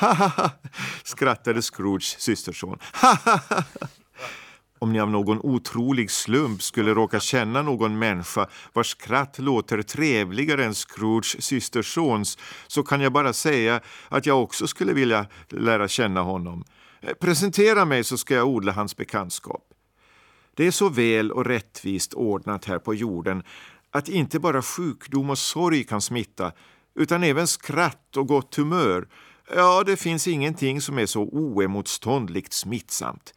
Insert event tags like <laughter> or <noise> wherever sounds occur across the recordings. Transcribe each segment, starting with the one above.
Ha, ha, ha, skrattade Scrooges systerson. Ha, ha, ha. Om ni av någon otrolig slump skulle råka känna någon människa vars skratt låter trevligare än Scrooges systersons så kan jag bara säga att jag också skulle vilja lära känna honom. Eh, presentera mig så ska jag odla hans bekantskap. Det är så väl och rättvist ordnat här på jorden att inte bara sjukdom och sorg kan smitta utan även skratt och gott humör. Ja, det finns ingenting som är så oemotståndligt smittsamt.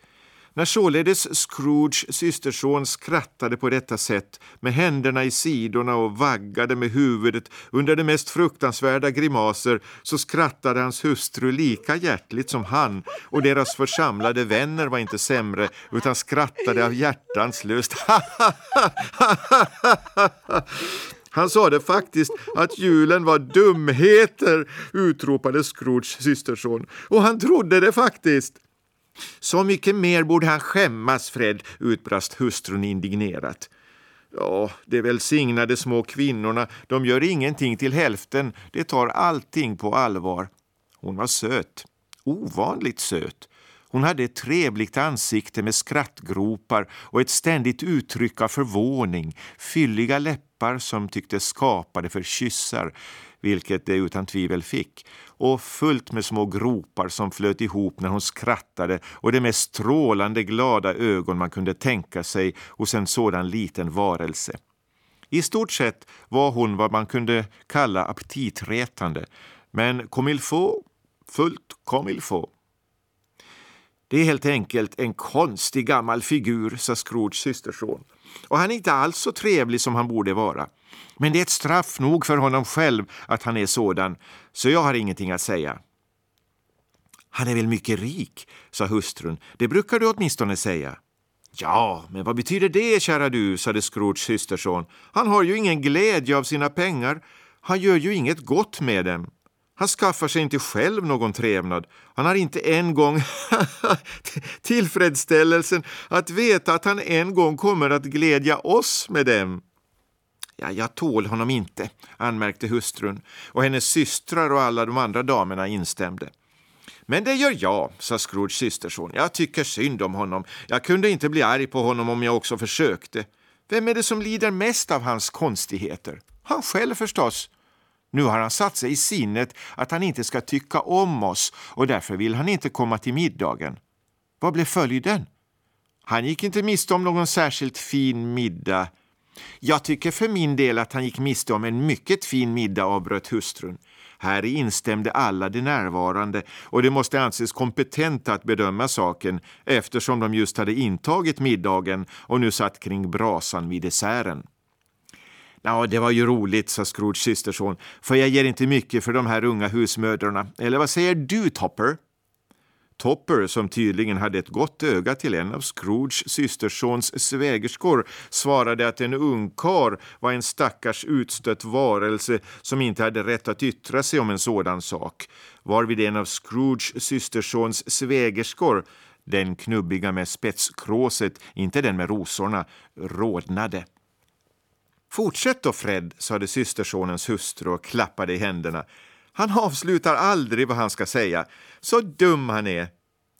När således Scrooge systerson skrattade på detta sätt med händerna i sidorna och vaggade med huvudet under de mest fruktansvärda grimaser så skrattade hans hustru lika hjärtligt som han och deras församlade vänner var inte sämre utan skrattade av hjärtans lust. <laughs> Han sade faktiskt att julen var dumheter, utropade Scrooge systerson. Och han trodde det faktiskt. Så mycket mer borde han skämmas, Fred, utbrast hustrun indignerat. Ja, de välsignade små kvinnorna, de gör ingenting till hälften, de tar allting på allvar. Hon var söt, ovanligt söt. Hon hade ett trevligt ansikte med skrattgropar och ett ständigt uttryck av förvåning, fylliga läppar som tycktes skapade för kyssar, vilket det utan tvivel fick, och fullt med små gropar som flöt ihop när hon skrattade och de mest strålande glada ögon man kunde tänka sig hos en sådan liten varelse. I stort sett var hon vad man kunde kalla aptitretande, men comme il faut, fullt comme il faut. Det är helt enkelt en konstig gammal figur, sa Scrooges systerson. Och han är inte alls så trevlig som han borde vara. Men det är ett straff nog för honom själv att han är sådan, så jag har ingenting att säga. Han är väl mycket rik, sa hustrun. Det brukar du åtminstone säga. Ja, men vad betyder det, kära du, sade Scrooges systerson. Han har ju ingen glädje av sina pengar. Han gör ju inget gott med dem. Han skaffar sig inte själv någon trevnad. Han har inte en gång <laughs> tillfredsställelsen att veta att han en gång kommer att glädja oss med dem. Ja, jag tål honom inte, anmärkte hustrun och hennes systrar och alla de andra damerna instämde. Men det gör jag, sa Scrooge systerson. Jag tycker synd om honom. Jag kunde inte bli arg på honom om jag också försökte. Vem är det som lider mest av hans konstigheter? Han själv förstås. Nu har han satt sig i sinnet att han inte ska tycka om oss och därför vill han inte komma till middagen. Vad blev följden? Han gick inte miste om någon särskilt fin middag. Jag tycker för min del att han gick miste om en mycket fin middag, avbröt hustrun. Här instämde alla de närvarande och det måste anses kompetenta att bedöma saken eftersom de just hade intagit middagen och nu satt kring brasan vid desserten. Ja, det var ju roligt, sa Scrooge systerson, för jag ger inte mycket för de här unga husmödrarna. Eller vad säger du, Topper? Topper, som tydligen hade ett gott öga till en av Scrooges systersons svägerskor, svarade att en ungkar var en stackars utstött varelse som inte hade rätt att yttra sig om en sådan sak, varvid en av Scrooges systersons svägerskor, den knubbiga med spetskråset, inte den med rosorna, rodnade. Fortsätt då, Fred, sade systersonens hustru och klappade i händerna. Han avslutar aldrig vad han ska säga. Så dum han är.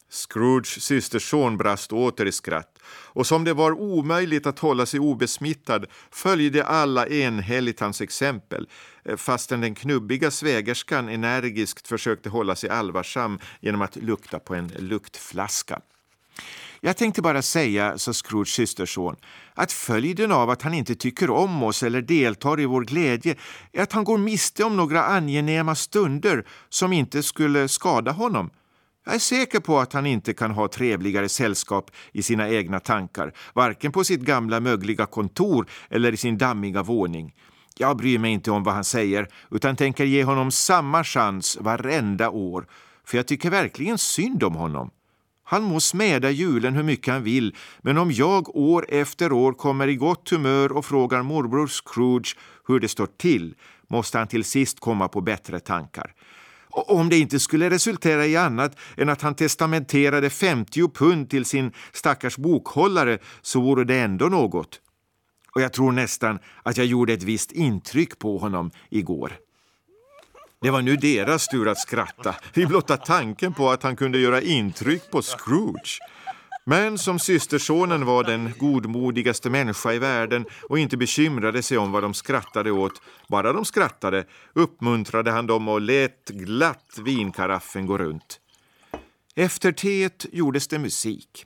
Scrooges systerson brast åter i skratt och som det var omöjligt att hålla sig obesmittad följde alla enhälligt hans exempel eh, fastän den knubbiga svägerskan energiskt försökte hålla sig allvarsam genom att lukta på en luktflaska. Jag tänkte bara säga, sa Scrooge systerson, att följden av att han inte tycker om oss eller deltar i vår glädje är att han går miste om några angenäma stunder som inte skulle skada honom. Jag är säker på att han inte kan ha trevligare sällskap i sina egna tankar, varken på sitt gamla mögliga kontor eller i sin dammiga våning. Jag bryr mig inte om vad han säger, utan tänker ge honom samma chans varenda år, för jag tycker verkligen synd om honom. Han må smäda julen hur mycket han vill, men om jag år efter år kommer i gott humör och frågar morbror Scrooge hur det står till måste han till sist komma på bättre tankar. Och om det inte skulle resultera i annat än att han testamenterade 50 pund till sin stackars bokhållare så vore det ändå något. Och jag tror nästan att jag gjorde ett visst intryck på honom igår. Det var nu deras tur att skratta vid blotta tanken på att han kunde göra intryck på Scrooge. Men som systersonen var den godmodigaste människa i världen och inte bekymrade sig om vad de skrattade åt, bara de skrattade, uppmuntrade han dem och lät glatt vinkaraffen gå runt. Efter teet gjordes det musik.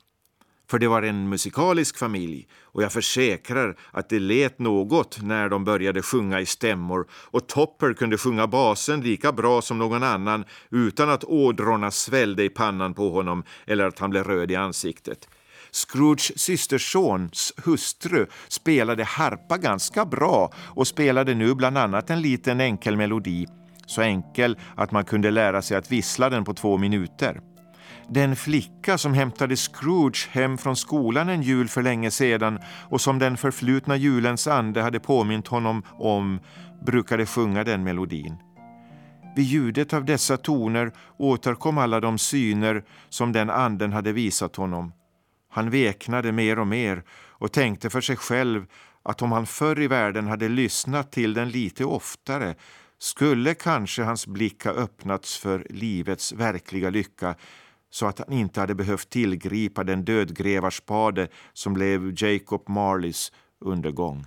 För det var en musikalisk familj och jag försäkrar att det lät något när de började sjunga i stämmor och Topper kunde sjunga basen lika bra som någon annan utan att ådrorna svällde i pannan på honom eller att han blev röd i ansiktet. Scrooges systersons hustru spelade harpa ganska bra och spelade nu bland annat en liten enkel melodi. Så enkel att man kunde lära sig att vissla den på två minuter. Den flicka som hämtade Scrooge hem från skolan en jul för länge sedan och som den förflutna julens ande hade påmint honom om brukade sjunga den melodin. Vid ljudet av dessa toner återkom alla de syner som den anden hade visat honom. Han veknade mer och mer och tänkte för sig själv att om han förr i världen hade lyssnat till den lite oftare skulle kanske hans blick ha öppnats för livets verkliga lycka så att han inte hade behövt tillgripa den dödgrävarspade som blev Jacob Marleys undergång.